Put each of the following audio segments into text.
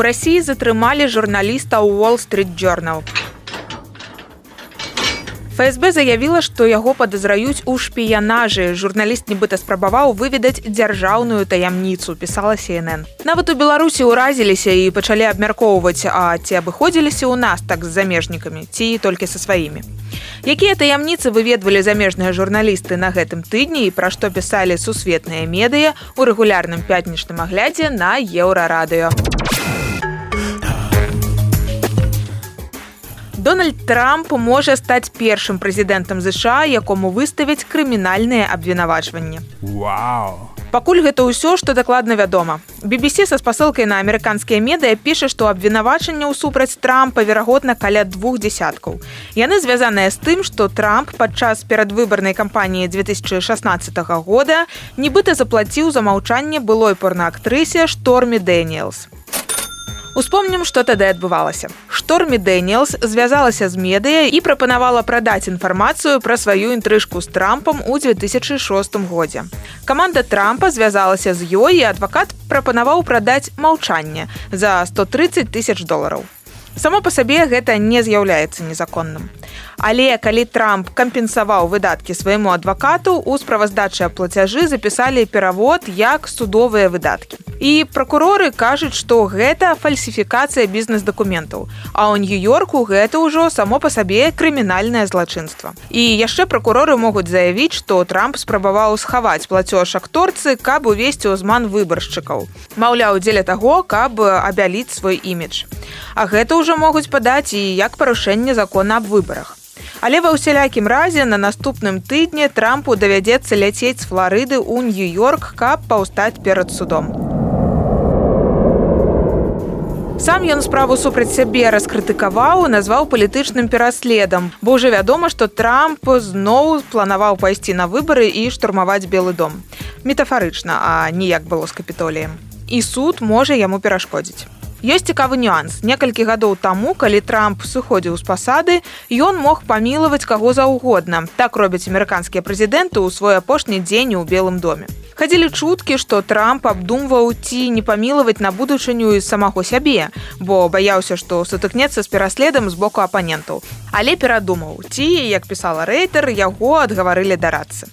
У рассіі затрымалі журналіста ў Wall Street Journal. ФСБ заявіла, што яго падазраюць у шпіянажы. Журналіст нібыта спрабаваў выведаць дзяржаўную таямніцу, пісала CNN. Нават у Беларусі ўразіліся і пачалі абмяркоўваць, а ці абыходзіліся ў нас так з замежнікамі, ці толькі са сваімі. Якія таямніцы выведвалі замежныя журналісты на гэтым тыдні і пра што пісалі сусветныя медыя ў рэгулярным пятнічным аглядзе на еўрарадыё. Дональд Трамп можа стаць першым прэзідэнтам ЗША, якому выставяць крымінальныя абвінавачванні. Вау! Пакуль гэта ўсё, што дакладна вядома. BBC са спасылкай на амерыканскія медыя піша, што абвінавачанняў супраць Трампа верагодна каля двух дзясяткаў. Яны звязаныя з тым, што Трамп падчас перадвыбарнай кампаніі 2016 года нібыта заплаціў за маўчанне былой порнаактрысе штормі Дэніелс. Успомнім, што тады адбывалася. Штормі Дэніелс звязалася з медыя і прапанавала прадаць інфармацыю пра сваю інтрыжку з трампам у 2006 годзе. Каманда Трампа звязалася з ёй і адвакат прапанаваў прадаць маўчанне за 130 тысяч долараў. Само па сабе гэта не з'яўляецца незаконным. Але калі Трамп кампенсаваў выдаткі свайму адвакату, у справаздачыя плацяжы запісалі перавод як судовыя выдаткі. І пракуроры кажуць, што гэта фальсіфікацыя бізнес-дакументаў. А ў нью-йорку гэта ўжо само па сабе крымінальнае злачынства. І яшчэ пракуроры могуць заявіць, што Трамп спрабаваў схаваць плацёж акторцы, каб увесці ўзман выбаршчыкаў. Маўляў, дзеля таго, каб абяліць свой імідж. А гэта ўжо могуць падаць і як парушэнне закона аб выбарах. Але ва ўсялякім разе на наступным тыдні трампу давядзецца ляцець з флорыды ў нью-йорк каб паўстаць перад судом. Сам ён справу супраць сябе раскрытыкаваў назваў палітычным пераследам бо ўжо вядома што трамп зноў планаваў пайсці на выбары і штурмаваць белы дом. Метафарычна а ніяк было з капітоліем. І суд можа яму перашкодзіць Ёсць цікавы нюанс. Некалькі гадоў таму, калі Трамп сыходзіў з пасады, ён мог памілаваць каго заўгодна. Так робяць амерыканскія прэзідэнты ў свой апошні дзень у белым доме. Хадзілі чуткі, што Трамп абдумваў ці не памілаваць на будучыню і самого сябе, бо баяўся, што сутыкнецца з пераследам з боку апанентаў. Але перадумаў, ці, як пісала рэйтер, яго адгаварылі дарацца.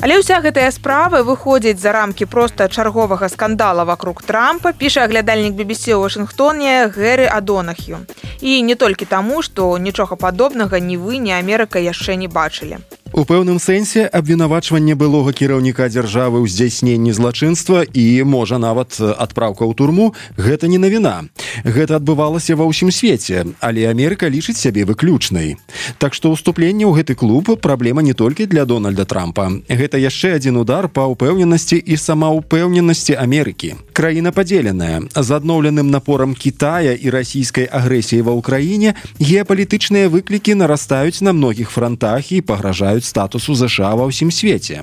Але ўся гэтая справа выходзіць за рамкі проста чарговага скандала вокруг трампа піша аглядальнік BBC ў Вашынгтоне гэры адонахю і не толькі таму што нічога падобнага ні вы ні Амерыка яшчэ не бачылі У пэўным сэнсе абвінавачванне былога кіраўніка дзяржавы ў здзяйсненні злачынства і можа нават адпраўка ў турму гэта не навіна. Гэта адбывалася ва ўсім свеце, але Амерыка лічыць сябе выключнай. Так што ўступленне ў гэты клуб праблема не толькі для Дональда Трампа. Гэта яшчэ адзін удар па ўпэўненасці і самаўпэўненасці Амерыкі. Краіна падзеленая з адноўленым напорам Китая і расійскай агрэсіі ва ўкраіне геапалітычныя выклікі нарастаюць на многіх франтах і пагражаюць статусу ЗША ва ўсім свеце.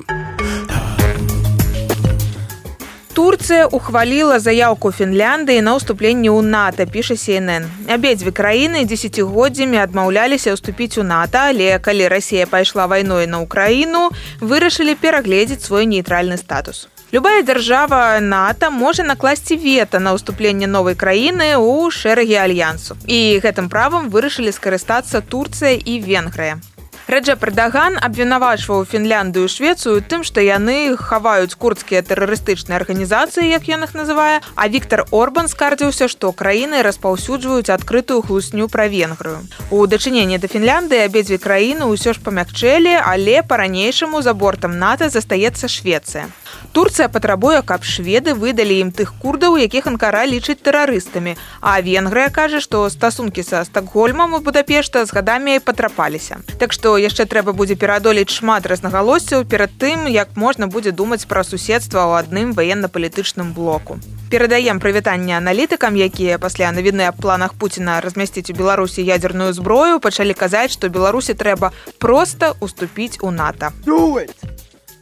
Турцыя ухваліла заяўку Фінляндыі на ўступленне ў НАТО піша CNN. Абедзве краіны дзесяцігоддзямі адмаўляліся ўступіць у НАТО, але калі Расія пайшла вайной на ўкраіну, вырашылі перагледзець свой нейтральны статус. Любая дзяржава НАТО можа накласці вета на ўступленне новай краіны ў шэрагі альянсу. І гэтым правам вырашылі скарыстацца Турцыя і Венгрыя. Рэджа Прадаган абвінавачваў Фінляндыю Швецыю тым, што яны хаваюць курдскія тэрарыстычныя арганізацыі, як ён их называе, а Віктор Орбан скардзіўся, што краіны распаўсюджваюць адкрытую хлусню пра венгрыю. У дачыненні да Фінляндыі абедзве краіны ўсё ж памякчэлі, але па-ранейшаму за бортам НАТО застаецца Швецыя. Турцыя патрабуе, каб шведы выдалі ім тых курдаў, якіх анкара лічыць тэрарыстамі. А Венгрыя кажа, што стасункі са стакгольмам у Будапешта з гадамі патрапаліся. Так што яшчэ трэба будзе пераадолець шмат разнагалоссяў перад тым, як можна будзе думаць пра суседства ў адным ваенна-палітычным блоку. Перадаем прывітанне аналітыкам, якія пасля навіны аб планах Пуціна размясціць у Беларусі ядзерную зброю, пачалі казаць, што Беларусі трэба проста уступіць у НАТО.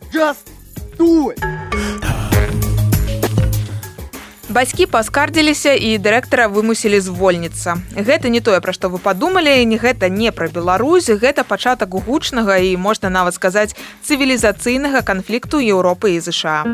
Just Бацькі паскардзіліся і дырэктара вымусілі звольніцца. Гэта не тое, пра што вы падумалі, не гэта не пра Беларусь, гэта пачатак гучнага і можна нават сказаць цывілізацыйнага канфлікту Еўропы і ЗША.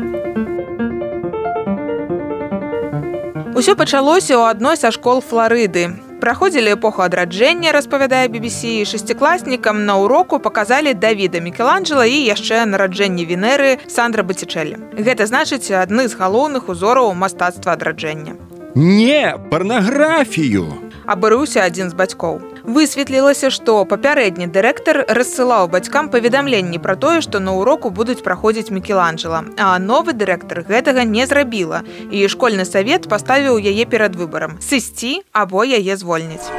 Усё пачалося ў адной са школ флорыды праходзілі эпоху адраджэння распавядае BBC шестикласнікам на уроку показалі давіда мікеланджела і яшчэ нараджэнне венеры сандра бацічэлі гэта значыць адны з галоўных узораў мастацтва адраджэння не парнаграфію абарыўся адзін з бацькоў высветлілася што папярэдні дырэктар рассылаў бацькам паведамленні пра тое што на уроку будуць праходзіць мікеланджела а новы дырэктар гэтага не зрабіла і школьны савет паставіў яе перад выбарам сысці або яе звольніць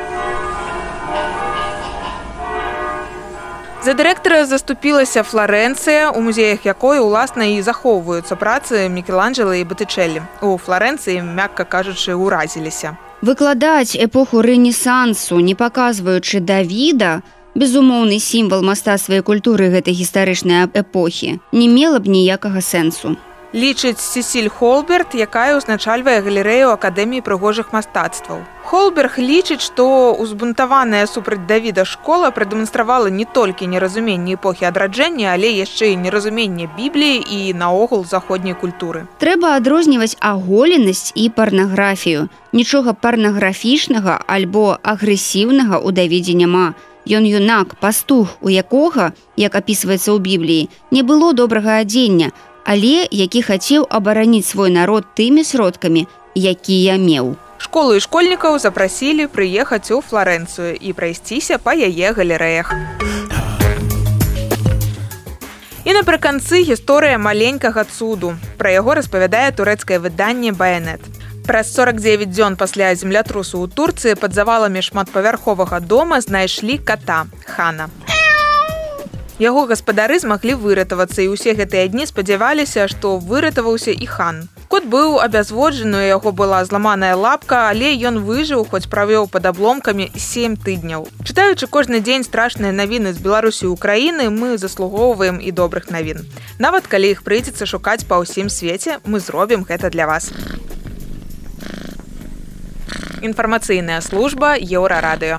За дырэктара заступілася Флоренцыя, у музеях якой уласна і захоўваюцца працы Мікеланджела і Батычэлі. У Флоренцыі, мякка кажучы, уразіліся. Выкладаць эпоху рэнесансу, не паказваючы Давіда, безумоўны сімвал мастацтва і культуры гэтай гістарычнай эпохі, не мела б ніякага сэнсу. Лічыць сесіль холберт якая ўзначальвае галерэю акадэміі прыгожых мастацтваў холберг лічыць што узбунтаваная супраць давіда школа прадэманстравала не толькі неразуменне эпохі адраджэння але яшчэ і неразуменне бібліі і наогул заходняй культуры. Трэба адрозніваць аголенасць і парнаграфію. Нічога парнаграфічнага альбо агрэсіўнага ў давідзе няма. Ён юнак пастух у якога як апісваецца ў бібліі не было добрага адзення але які хацеў абараніць свой народ тымі сродкамі, якія меў. Школу і школьнікаў запрасілі прыехаць у Флоренцыю і прайсціся па яе галерэях. І напрыканцы гісторыя маленькага цуду. Пра яго распавядае турэцкае выданне Баянет. Праз 49 дзён пасля землятрусу ў Турцыі пад заваламі шматпавярховага дома знайшлі ката хана. Яго гаспадары змаглі выратавацца і ўсе гэтыя дні спадзяваліся, што выратаваўся і хан. Кот быў абязводжаны, яго была зламаная лапка, але ён выжыў, хоць правёў пад абломкамі сем тыдняў. Чытаючы кожны дзень страшныя навіны з Беларусі ўкраіны, мы заслугоўваем і добрых навін. Нават калі іх прыйдзецца шукаць па ўсім свеце, мы зробім гэта для вас. Інфармацыйная служба еўрарадыё.